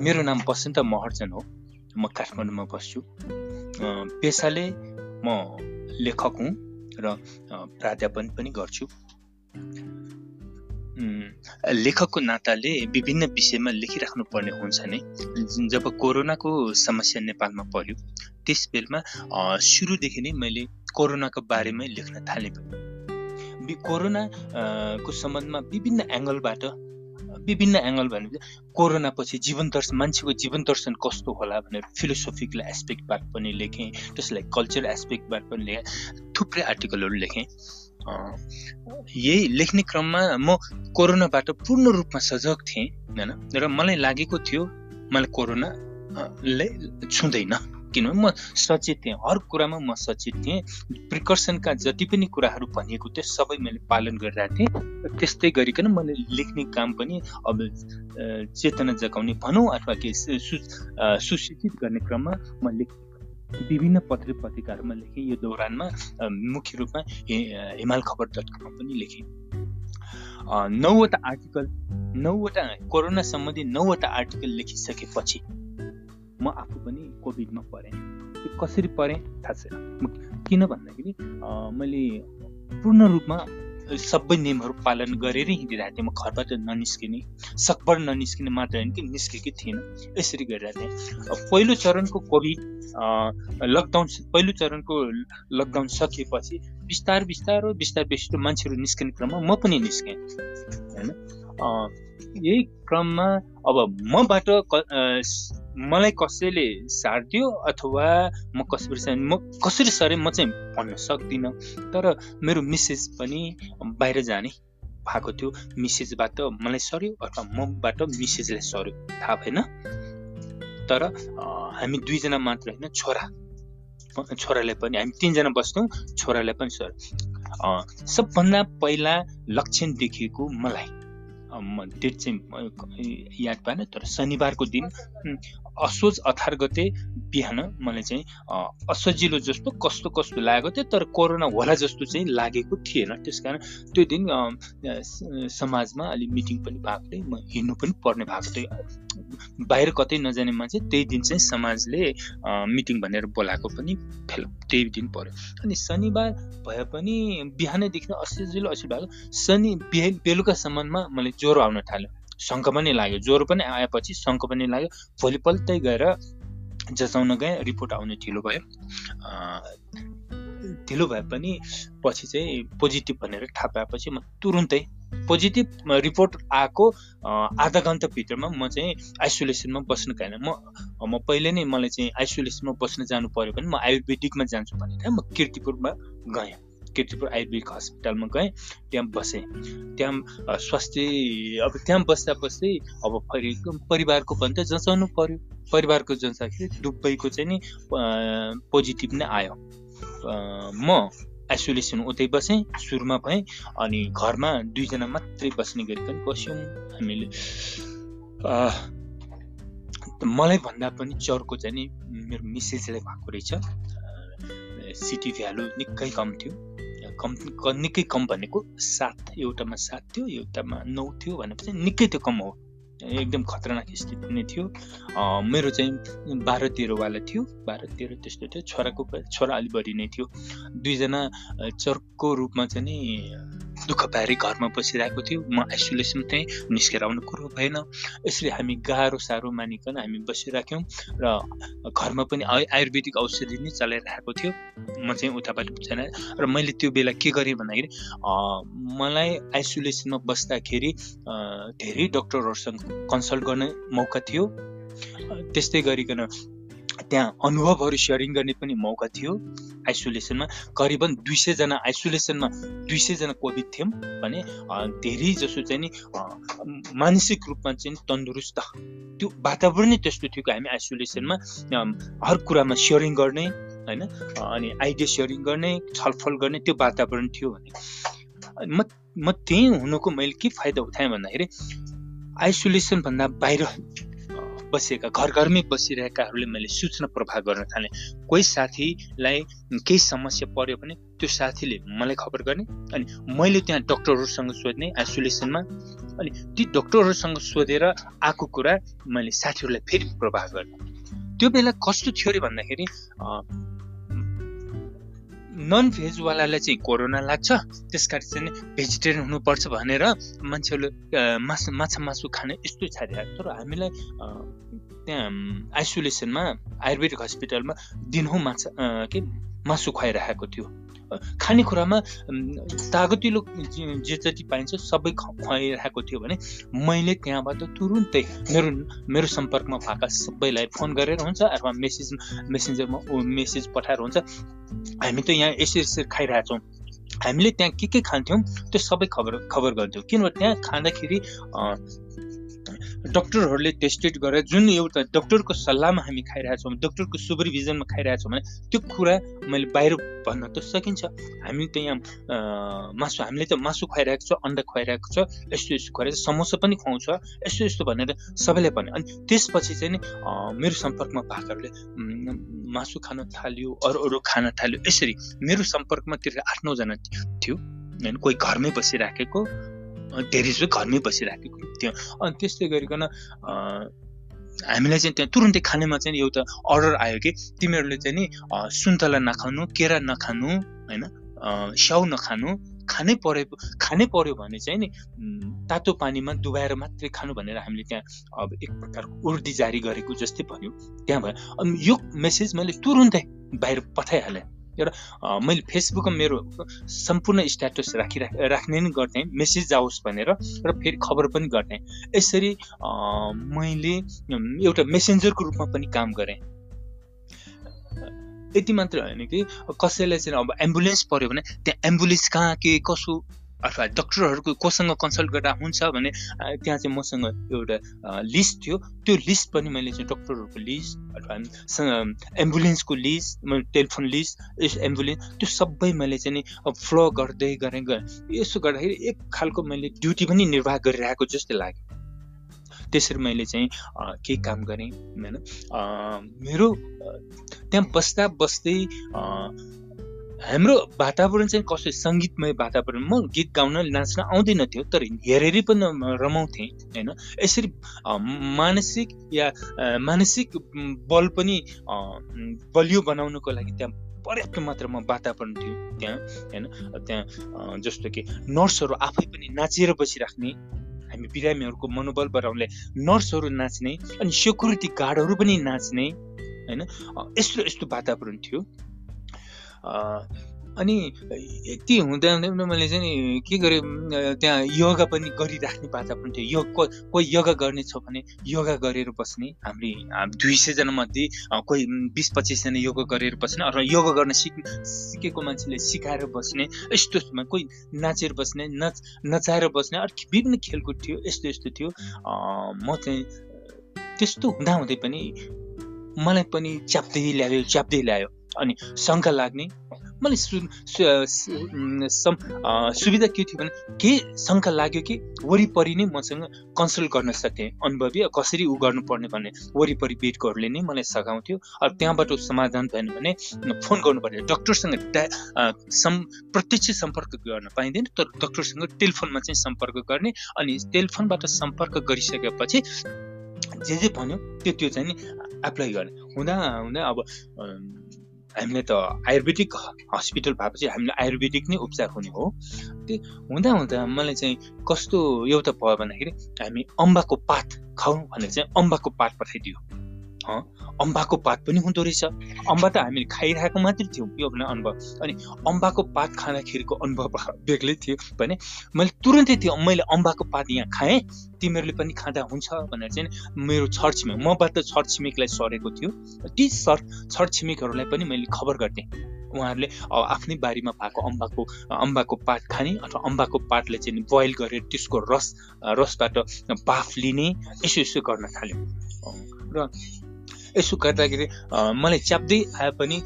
मेरो नाम बसन्त महर्जन हो। म काठमाडौँमा बस्छु। पेसाले म लेखक हुँ र प्राध्यापन पनि गर्छु। लेखकको नाताले विभिन्न विषयमा लेखिराख्नु पर्ने हुन्छ नै। जब कोरोनाको समस्या नेपालमा पर्यो त्यस बेलामा सुरुदेखि नै मैले कोरोनाको बारेमै लेख्न थालेँ कोरोनाको सम्बन्धमा विभिन्न एङ्गलबाट विभिन्न एङ्गल भने कोरोना पछि जीवन दर्शन मान्छेको जीवन दर्शन कस्तो होला भनेर फिलोसोफिकल एस्पेक्टबाट पनि लेखेँ त्यसलाई कल्चरल एस्पेक्टबाट पनि लेखेँ थुप्रै आर्टिकलहरू लेखेँ। यही लेख्ने क्रममा म कोरोनाबाट पूर्ण रूपमा सजग थिएँ होइन? र मलाई लागेको थियो मलाई कोरोनाले छुँदैन। किनभने म सचेत थिएँ हर कुरामा म सचेत थिएँ प्रिकर्सनका जति पनि कुराहरू भनिएको थियो सबै मैले पालन गरिरहेको थिएँ त्यस्तै गरिकन मैले लेख्ने काम पनि अब चेतना जगाउने भनौँ अथवा के सुसूचित गर्ने क्रममा म लेख विभिन्न पत्र पत्रिकाहरूमा लेखेँ। यो दौरानमा मुख्य रूपमा हिमाल खबर डट कममा पनि लेखेँ। नौवटा आर्टिकल नौवटा कोरोना सम्बन्धी नौवटा आर्टिकल लेखिसकेपछि म आफू पनि कोभिडमा परेँ कसरी परेँ? थाहा छैन। किन भन्दाखेरि मैले पूर्ण रूपमा सबै नियमहरू पालन गरेरै हिँडिरहेको थिएँ। म घरबाट ननिस्किने सकभर ननिस्किने मात्र होइन कि निस्केकै थिएन। यसरी गरिरहेको थिएँ। पहिलो चरणको कोभिड लकडाउन पहिलो चरणको लकडाउन सकिएपछि बिस्तार बिस्तारो बिस्तार बिस्तारो मान्छेहरू निस्किने क्रममा म पनि निस्केँ। होइन? यही क्रममा अब मबाट मलाई कसैले सारिदियो अथवा म कसरी म कसरी सरे म चाहिँ भन्न सक्दिनँ। तर मेरो मिसेज पनि बाहिर जाने भएको थियो। मिसेजबाट मलाई सर्यो अथवा मबाट मिसेजलाई सर्यो थाहा भएन। तर हामी दुईजना मात्र होइन छोरा छोरालाई पनि हामी तिनजना बस्थ्यौँ छोरालाई पनि सर्यो सबभन्दा पहिला लक्षण देखिएको मलाई। डेट चाहिँ याद पाएन तर शनिबारको दिन असोज अठार गते बिहान मलाई चाहिँ असजिलो जस्तो कस्तो कस्तो लागेको थियो तर कोरोना होला जस्तो चाहिँ लागेको थिएन। त्यस कारण त्यो दिन समाजमा अलि मिटिङ पनि भएको थियो म हिँड्नु पनि पर्ने भएको थियो। बाहिर कतै नजाने मान्छे त्यही दिन चाहिँ समाजले मिटिङ भनेर बोलाएको पनि फेल त्यही दिन पर्यो। अनि शनिबार भए पनि बिहानैदेखि असजिलो असजिलो भएको शनि बेलुकासम्ममा मलाई ज्वरो आउन थाल्यो। शङ्क पनि लाग्यो। ज्वरो पनि आएपछि शङ्क पनि लाग्यो। भोलिपल्टै गएर जचाउन गएँ रिपोर्ट आउने ढिलो भयो। ढिलो भए पनि पछि चाहिँ पोजिटिभ भनेर थाहा पाएपछि म तुरुन्तै पोजिटिभ रिपोर्ट आएको आधा घन्टाभित्रमा म चाहिँ आइसोलेसनमा बस्नु गएन। म म पहिले नै मलाई चाहिँ आइसोलेसनमा बस्न जानु पऱ्यो भने म आयुर्वेदिकमा जान्छु भनेर म किर्तिपुरमा गएँ। किर्तिपुर आयुर्वेदिक हस्पिटलमा गएँ त्यहाँ बसेँ। त्यहाँ स्वास्थ्य अब त्यहाँ बस्दा बस्दै अब फेरि परिवारको त जँचाउनु पर्यो। परिवारको जँचाखेरि दुबईको चाहिँ नि पोजिटिभ नै आयो। म आइसोलेसन उतै बसेँ सुरुमा भएँ अनि घरमा दुईजना मात्रै बस्ने गरी पनि बस्यौँ। हामीले मलाई भन्दा पनि चर्को चाहिँ नि मेरो मिसेजलाई भएको रहेछ। सिटी भ्यालु निकै कम थियो। कम निकै कम भनेको सात एउटामा सात थियो एउटामा नौ थियो भनेपछि निकै त्यो कम हो। एकदम खतरनाक स्थिति नै थियो। मेरो चाहिँ बाह्र तेह्रवाला थियो। बाह्र तेह्र त्यस्तो थियो। छोराको छोरा अलि बढी नै थियो। दुईजना चर्को रूपमा चाहिँ नि दुःख पाएर घरमा बसिरहेको थियो। म आइसोलेसन थिएँ निस्केर आउनु कुरो भएन। यसरी हामी गाह्रो साह्रो मानिकन हामी बसिराख्यौँ र घरमा पनि आयुर्वेदिक औषधि नै चलाइरहेको थियो। म चाहिँ उताबाट बुझेन र मैले त्यो बेला के गरेँ भन्दाखेरि मलाई आइसोलेसनमा बस्दाखेरि धेरै डक्टरहरूसँग कन्सल्ट गर्ने मौका थियो। त्यस्तै गरिकन त्यहाँ अनुभवहरू सेयरिङ गर्ने पनि मौका थियो आइसोलेसनमा करिबन दुई सयजना आइसोलेसनमा दुई सयजना कोभिड थियौँ भने धेरै जसो चाहिँ नि मानसिक रूपमा चाहिँ तन्दुरुस्त। त्यो वातावरण नै त्यस्तो थियो कि हामी आइसोलेसनमा हर कुरामा सेयरिङ गर्ने होइन? अनि आइडिया सेयरिङ गर्ने छलफल गर्ने त्यो वातावरण थियो भने। म म त्यहीँ हुनुको मैले के फाइदा उठाएँ भन्दाखेरि आइसोलेसनभन्दा बाहिर बसेका घर घरमै बसिरहेकाहरूले मैले सूचना प्रभाव गर्न थालेँ। कोही साथीलाई केही समस्या पर्यो भने त्यो साथीले मलाई खबर गर्ने अनि मैले त्यहाँ डक्टरहरूसँग सोध्ने आइसोलेसनमा अनि ती डक्टरहरूसँग सोधेर आएको कुरा मैले साथीहरूलाई फेरि प्रभाव गर्ने। त्यो बेला कस्तो थियो अरे भन्दाखेरि नन भेजवालालाई चाहिँ कोरोना लाग्छ। त्यस कारण चाहिँ भेजिटेरियन हुनुपर्छ भनेर मान्छेहरूले मासु माछा मासु खाने यस्तो छाडिरहेको तर हामीलाई त्यहाँ आइसोलेसनमा आयुर्वेदिक हस्पिटलमा दिनहुँ माछा के मासु खुवाइरहेको थियो। खानेकुरामा तागतिलो जे जति पाइन्छ सबै खुवाइरहेको थियो भने मैले त्यहाँबाट तुरुन्तै मेरो मेरो सम्पर्कमा भएका सबैलाई फोन गरेर हुन्छ अथवा मेसेज मेसेन्जरमा मेसेज पठाएर हुन्छ। हामी त यहाँ यसरी यसरी खाइरहेछौँ हामीले त्यहाँ के के खान्थ्यौँ त्यो सबै खबर खबर गर्थ्यौँ। किनभने त्यहाँ खाँदाखेरि डक्टरहरूले टेस्टेड गरेर जुन एउटा डक्टरको सल्लाहमा हामी खाइरहेछौँ डक्टरको सुपरभिजनमा खाइरहेछौँ भने त्यो कुरा मैले बाहिर भन्न त सकिन्छ। हामी त यहाँ मासु हामीले त मासु खुवाइरहेको छ अन्डा खुवाइरहेको छ यस्तो यस्तो खुवाइरहेको समोसा पनि खुवाउँछ यस्तो यस्तो भनेर सबैले भन्यो। अनि त्यसपछि चाहिँ नि मेरो सम्पर्कमा भएकाहरूले मासु खान थाल्यो अरू अरू खान थाल्यो। यसरी मेरो सम्पर्कमा त्यो आठ नौजना थियो। होइन कोही घरमै बसिराखेको धेरै घरमै बसिराखेको थियो अनि त्यस्तै गरिकन हामीलाई चाहिँ त्यहाँ तुरुन्तै खानेमा चाहिँ एउटा अर्डर आयो कि तिमीहरूले चाहिँ नि सुन्तला नखानु केरा नखानु होइन स्याउ नखानु खानै परे खानै पर्यो भने चाहिँ नि तातो पानीमा डुबाएर मात्रै खानु भनेर हामीले त्यहाँ अब एक प्रकारको उर्दी जारी गरेको जस्तै भयो त्यहाँ भयो अनि यो मेसेज मैले तुरुन्तै बाहिर पठाइहालेँ। एउटा मैले फेसबुकमा मेरो सम्पूर्ण स्ट्याटस राखि राख्ने नै गर्थेँ मेसेज जाओस् भनेर र फेरि खबर पनि गर्थेँ। यसरी मैले एउटा मेसेन्जरको रूपमा पनि काम गरेँ। यति मात्र होइन कि कसैलाई चाहिँ अब एम्बुलेन्स पऱ्यो भने त्यहाँ एम्बुलेन्स कहाँ के कसो अथवा डक्टरहरूको कोसँग कन्सल्ट गर्दा हुन्छ भने त्यहाँ चाहिँ मसँग एउटा लिस्ट थियो। त्यो लिस्ट पनि मैले चाहिँ डक्टरहरूको लिस्ट अथवा एम्बुलेन्सको लिस्ट टेलिफोन लिस्ट एम्बुलेन्स त्यो सबै मैले चाहिँ फ्लो गर्दै गरेँ यसो गर्दाखेरि एक खालको मैले ड्युटी पनि निर्वाह गरिरहेको जस्तै लाग्यो। त्यसरी मैले चाहिँ केही काम गरेँ होइन? मेरो त्यहाँ बस्दा बस्दै हाम्रो वातावरण चाहिँ कसै सङ्गीतमय वातावरण म गीत गाउन नाच्न आउँदैन थियो तर हेरेरै पनि रमाउँथेँ होइन। यसरी मानसिक या मानसिक बल पनि बलियो बनाउनुको लागि त्यहाँ पर्याप्त मात्रामा वातावरण थियो त्यहाँ होइन। त्यहाँ जस्तो कि नर्सहरू आफै पनि नाचेर बसिराख्ने हामी बिरामीहरूको मनोबल बढाउनले नर्सहरू नाच्ने अनि सेक्युरिटी गार्डहरू पनि नाच्ने होइन। यस्तो यस्तो वातावरण थियो। अनि यति हुँदा मैले चाहिँ के गरेँ त्यहाँ योगा पनि गरिराख्ने वातावरण थियो। यो कोही योगा गर्ने छ भने योगा गरेर बस्ने हामी दुई सयजना मध्ये कोही बिस पच्चिसजना योगा गरेर बस्ने अथवा योगा गर्न सिक सिकेको मान्छेले सिकाएर बस्ने यस्तो कोही नाचेर बस्ने नच नचाएर बस्ने अरू विभिन्न खेलकुद थियो यस्तो यस्तो थियो। म चाहिँ त्यस्तो हुँदाहुँदै पनि मलाई पनि च्याप्दै ल्यायो च्याप्दै ल्यायो। अनि शङ्का लाग्ने। मैले सु सुविधा के थियो भने के शङ्का लाग्यो कि वरिपरि नै मसँग कन्सल्ट गर्न सकेँ। अनुभवी कसरी उ गर्नुपर्ने भन्ने वरिपरि बेडकोहरूले नै मलाई सघाउँथ्यो। अब त्यहाँबाट समाधान भएन भने फोन गर्नुपर्ने डक्टरसँग सम् प्रत्यक्ष सम्पर्क गर्न पाइँदैन। तर डक्टरसँग टेलिफोनमा चाहिँ सम्पर्क गर्ने अनि टेलिफोनबाट सम्पर्क गरिसकेपछि जे जे भन्यो त्यो त्यो चाहिँ नि एप्लाई गर्ने। हुँदा हुँदा अब हामीले त आयुर्वेदिक हस्पिटल भएपछि हामीले आयुर्वेदिक नै उपचार हुने हो। त्यो हुँदा हुँदा मलाई चाहिँ कस्तो एउटा भयो भन्दाखेरि हामी अम्बाको पात खाउँ भनेर चाहिँ अम्बाको पात पठाइदियो। अम्बाको पात पनि हुँदो रहेछ। अम्बा त हामीले खाइरहेको मात्रै थियौँ। यो भने अनुभव। अनि अम्बाको पात खाँदाखेरिको अनुभव बेग्लै थियो भने मैले तुरन्तै त्यो मैले अम्बाको पात यहाँ खाएँ। तिमीहरूले पनि खाँदा हुन्छ भनेर चाहिँ मेरो छरछिमेक मबाट छरछिमेकलाई सरेको थियो। ती सर छरछिमेकहरूलाई पनि मैले खबर गर्थेँ। उहाँहरूले आफ्नै बारीमा भएको अम्बाको अम्बाको पात खाने अथवा अम्बाको पातले चाहिँ बोइल गरेर त्यसको रस रसबाट बाफ लिने यसो यसो गर्न थाल्यो। र यसो गर्दाखेरि मलाई च्याप्दै आए पनि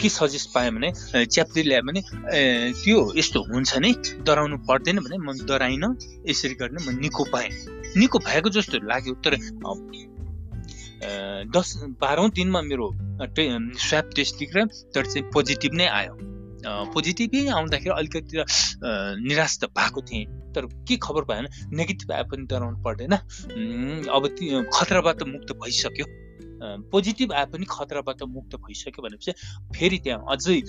के सजेस्ट पाएँ भने च्याप्दै ल्यायो भने त्यो यस्तो हुन्छ नि डराउनु पर्दैन भने म डराइनँ यसरी गर्ने म निको पाएँ निको भएको जस्तो लाग्यो तर दस बाह्रौँ दिनमा मेरो टे स्वाब टेस्ट निक्ल्यो तर चाहिँ पोजिटिभ नै आयो। पोजिटिभै आउँदाखेरि अलिकति निराश त भएको थिएँ। तर के खबर भएन? नेगेटिभ आए पनि डराउनु पर्दैन। अब त्यो खतराबाट मुक्त भइसक्यो। पोजिटिभ आए पनि खतराबाट मुक्त भइसक्यो भनेपछि फेरि त्यहाँ अझै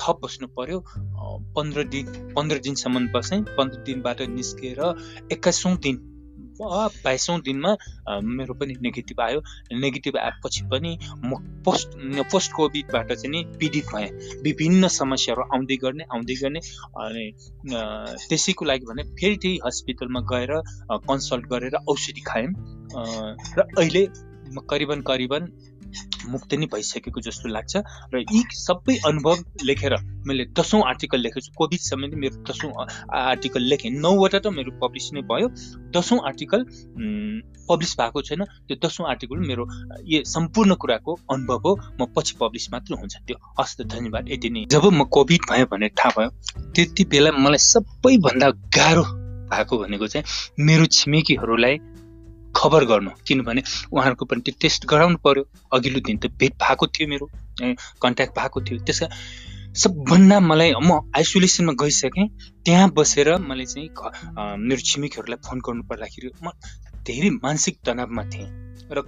थप बस्नु पर्यो। पन्ध्र दिन पन्ध्र दिनसम्म बसेँ पन्ध्र दिनबाट निस्केर एक्काइसौँ दिन बाइसौँ दिनमा मेरो पनि नेगेटिभ आयो। नेगेटिभ आएपछि पनि म पोस्ट पोस्ट कोभिडबाट चाहिँ नि पीडित भएँ। विभिन्न समस्याहरू आउँदै गर्ने आउँदै गर्ने। अनि त्यसैको लागि भने फेरि त्यही हस्पिटलमा गएर कन्सल्ट गरेर औषधि खायौँ र अहिले म करिबन करिबन मुक्त नै भइसकेको जस्तो लाग्छ। र यी सबै अनुभव लेखेर मैले दसौँ आर्टिकल लेखेको छु। कोभिड समय मेरो दसौँ आर्टिकल लेखेँ। नौवटा त मेरो पब्लिस नै भयो। दसौँ आर्टिकल पब्लिस भएको छैन। त्यो दसौँ आर्टिकल मेरो यो सम्पूर्ण कुराको अनुभव हो। म पछि पब्लिस मात्र हुन्छ। त्यो हस् त धन्यवाद। यति नै। जब म कोभिड भयो भनेर थाहा भयो त्यति बेला मलाई सबैभन्दा गाह्रो भएको भनेको चाहिँ मेरो छिमेकीहरूलाई खबर गर्नु। किनभने उहाँहरूको पनि त्यो टेस्ट गराउनु पर्यो। अघिल्लो दिन त भेट भएको थियो मेरो कन्ट्याक्ट भएको थियो। त्यसका सबभन्दा मलाई म आइसोलेसनमा गइसकेँ त्यहाँ बसेर मैले चाहिँ मेरो छिमेकीहरूलाई फोन गर्नु पर्दाखेरि म धेरै मानसिक तनावमा थिएँ। र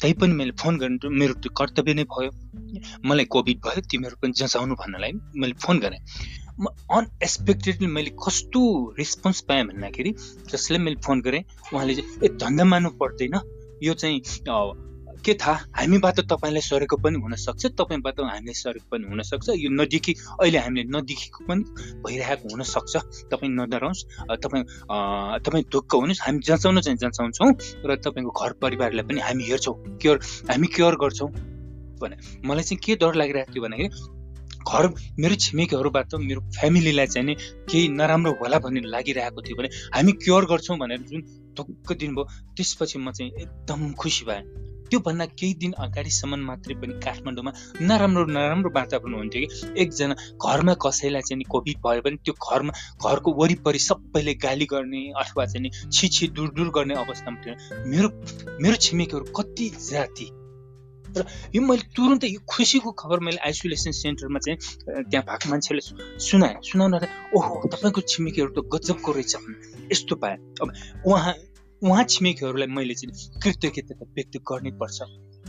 तैपनि मैले फोन गर्नु मेरो त्यो कर्तव्य नै भयो। मलाई कोभिड भयो तिमीहरू पनि जचाउनु भन्नलाई मैले फोन गरेँ। म अनएक्सपेक्टेडली मैले कस्तो रेस्पोन्स पाएँ भन्दाखेरि जसले मैले फोन गरेँ उहाँले चाहिँ ए धन्दा मान्नु पर्दैन। यो चाहिँ के थाहा? हामीबाट तपाईँलाई सरेको पनि हुनसक्छ तपाईँबाट हामीलाई सरेको पनि हुनसक्छ। यो नदेखि अहिले हामीले नदेखिएको पनि भइरहेको हुनसक्छ। तपाईँ नडराउनुहोस् तपाईँ तपाईँ ढुक्क हुनुहोस्। हामी जँचाउन चाहिँ जँचाउँछौँ र तपाईँको घर परिवारलाई पनि हामी हेर्छौँ। केयर हामी केयर गर्छौँ? भने मलाई चाहिँ के डर लागिरहेको थियो भन्दाखेरि घर मेरो छिमेकीहरूबाट मेरो फ्यामिलीलाई चाहिँ नि केही नराम्रो होला भन्ने लागिरहेको थियो भने हामी क्योर गर्छौँ भनेर जुन ढुक्क दिनुभयो त्यसपछि म चाहिँ एकदम खुसी भएँ। त्योभन्दा केही दिन अगाडिसम्म मात्रै पनि काठमाडौँमा नराम्रो नराम्रो वातावरण हुन्थ्यो कि एकजना घरमा कसैलाई चाहिँ कोभिड भयो भने त्यो घरमा घरको वरिपरि सबैले गाली गर्ने अथवा चाहिँ छि छि दूर दूर गर्ने अवस्थामा थियो मेरो मेरो छिमेकीहरू कति जाति र यो मैले तुरुन्तै यो खुसीको खबर मैले आइसोलेसन सेन्टरमा चाहिँ त्यहाँ भएको मान्छेले सुनाएँ। सुनाउँदा ओहो तपाईँको छिमेकीहरू त गजबको रहेछ यस्तो पाएँ। अब उहाँ उहाँ छिमेकीहरूलाई मैले चाहिँ कृतज्ञता व्यक्त गर्नै पर्छ।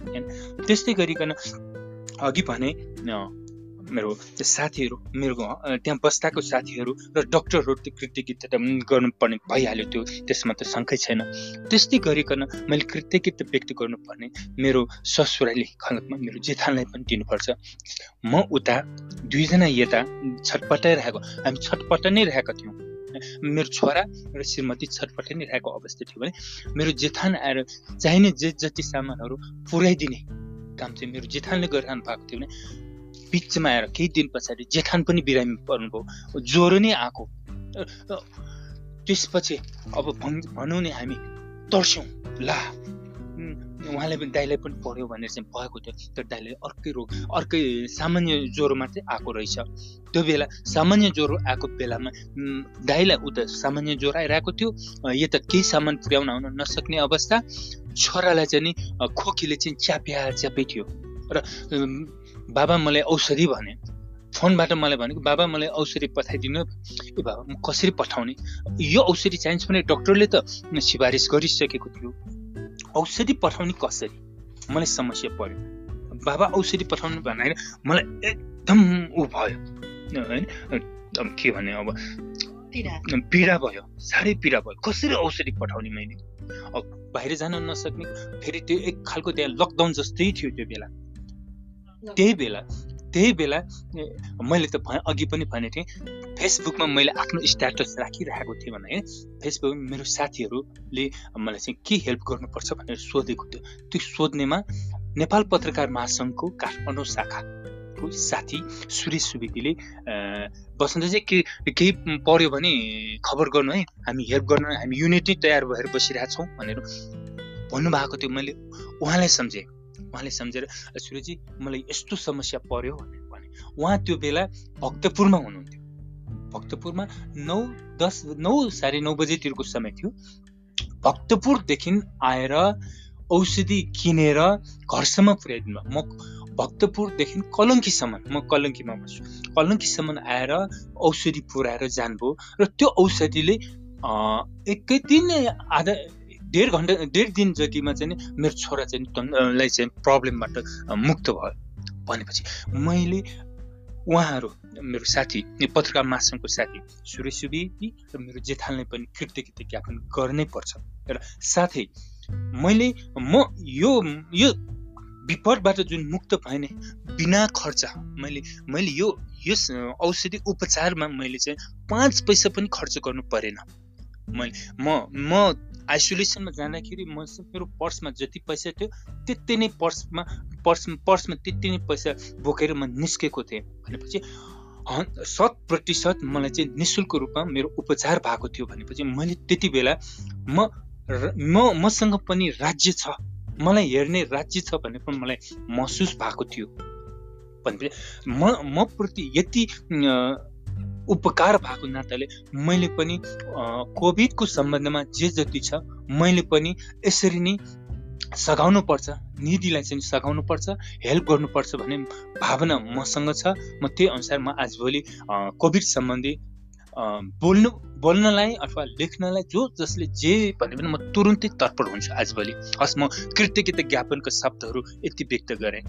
होइन त्यस्तै गरिकन अघि भने मेरो साथीहरू मेरो त्यहाँ बस्दाको साथीहरू र डक्टरहरू त्यो कृतज्ञता गर्नुपर्ने भइहाल्यो त्यो त्यसमा त शङ्कै छैन। त्यस्तै गरिकन मैले कृतज्ञता व्यक्त गर्नुपर्ने मेरो ससुराली खलकमा मेरो जेठानलाई पनि दिनुपर्छ। म उता दुईजना यता छटपटाइरहेको हामी छटपट नै रहेका थियौँ। मेरो छोरा र श्रीमती छटपटाइ नै रहेको अवस्था थियो भने मेरो जेठान आएर चाहिने जे जति सामानहरू पुर्याइदिने काम चाहिँ मेरो जेठानले गरिरहनु भएको थियो भने बिचमा आएर केही दिन पछाडि जेठान पनि बिरामी पर्नुभयो। ज्वरो नै आएको। त्यसपछि अब भनौँ नि हामी तर्स्यौँ। ला उहाँले पनि दाइलाई पनि पढ्यो भनेर चाहिँ भएको थियो। तर दाइले अर्कै रोग अर्कै सामान्य ज्वरो मात्रै आएको रहेछ। त्यो बेला सामान्य ज्वरो आएको बेलामा दाइलाई उता सामान्य ज्वरो आइरहेको थियो। यता केही सामान पुर्याउन आउन नसक्ने अवस्था। छोरालाई चाहिँ नि खोकीले चाहिँ च्याप्या च्यापै थियो। र बाबा मलाई औषधि भने फोनबाट मलाई भनेको बाबा मलाई औषधि पठाइदिनु ए बाबा म कसरी पठाउने? यो औषधि चाहिन्छ भने डक्टरले त सिफारिस गरिसकेको थियो। औषधि पठाउने कसरी? मलाई समस्या पर्यो। बाबा औषधि पठाउनु भन्दाखेरि मलाई एकदम ऊ भयो। होइन? के भने अब पीडा। भयो साह्रै पीडा भयो। कसरी औषधि पठाउने मैले? अब बाहिर जान नसक्ने फेरि त्यो एक खालको त्यहाँ लकडाउन जस्तै थियो त्यो बेला। त्यही बेला त्यही बेला मैले त अघि पनि भनेको थिएँ फेसबुकमा मैले आफ्नो स्ट्याटस राखिरहेको थिएँ भने फेसबुकमा मेरो साथीहरूले मलाई चाहिँ के हेल्प गर्नुपर्छ भनेर सोधेको थियो। त्यो सोध्नेमा नेपाल पत्रकार महासङ्घको काठमाडौँ शाखाको साथी सुरेश सुवेदीले बसन्त चाहिँ के केही पऱ्यो भने खबर गर्नु है हामी हेल्प गर्न हामी युनिटी तयार भएर बसिरहेछौँ भनेर भन्नुभएको थियो। मैले उहाँलाई सम्झेँ। उहाँले सम्झेर सुरेजी मलाई यस्तो समस्या पर्यो भनेर भने। उहाँ त्यो बेला भक्तपुरमा हुनुहुन्थ्यो। भक्तपुरमा नौ दस नौ साढे नौ बजेतिरको समय थियो। भक्तपुरदेखि आएर औषधि किनेर घरसम्म पुर्याइदिनु म भक्तपुरदेखि कलङ्कीसम्म म कलङ्कीमा बस्छु। कलङ्कीसम्म आएर औषधि पुऱ्याएर जानुभयो। र त्यो औषधिले एकै दिन आधा डेढ घन्टा डेढ दिन जतिमा चाहिँ मेरो छोरा चाहिँ लाई चाहिँ प्रब्लमबाट मुक्त भयो। भनेपछि मैले उहाँहरू मेरो साथी पत्रकार महासङ्घको साथी सुरेश सुवेदी र मेरो जेठालले पनि कृतज्ञता ज्ञापन गर्नै पर्छ। र साथै मैले म यो यो विपदबाट जुन मुक्त भएँ बिना खर्च मैले मैले यो यस औषधि उपचारमा मैले चाहिँ पाँच पैसा पनि खर्च गर्नु परेन। मैले म म आइसोलेसनमा जाँदाखेरि म मेरो पर्समा जति पैसा थियो त्यति नै पर्समा पर्स पर्समा त्यति नै पैसा बोकेर म निस्केको थिएँ। भनेपछि शत प्रतिशत मलाई चाहिँ नि शुल्क रूपमा मेरो उपचार भएको थियो। भनेपछि मैले त्यति बेला म म मसँग पनि राज्य छ। मलाई हेर्ने राज्य छ भन्ने पनि मलाई महसुस भएको थियो। भनेपछि म म प्रति यति उपकार भएको नाताले मैले पनि कोभिडको सम्बन्धमा जे जति छ मैले पनि यसरी नै सघाउनु पर्छ निधिलाई चाहिँ सघाउनु पर्छ हेल्प गर्नुपर्छ भन्ने भावना मसँग छ। म त्यही अनुसार म आजभोलि कोभिड सम्बन्धी बोल्नु बोल्नलाई अथवा लेख्नलाई जो जसले जे भने पनि म तुरुन्तै तत्पर हुन्छु आजभोलि हस् म कृतज्ञता ज्ञापनको शब्दहरू यति व्यक्त गरेँ।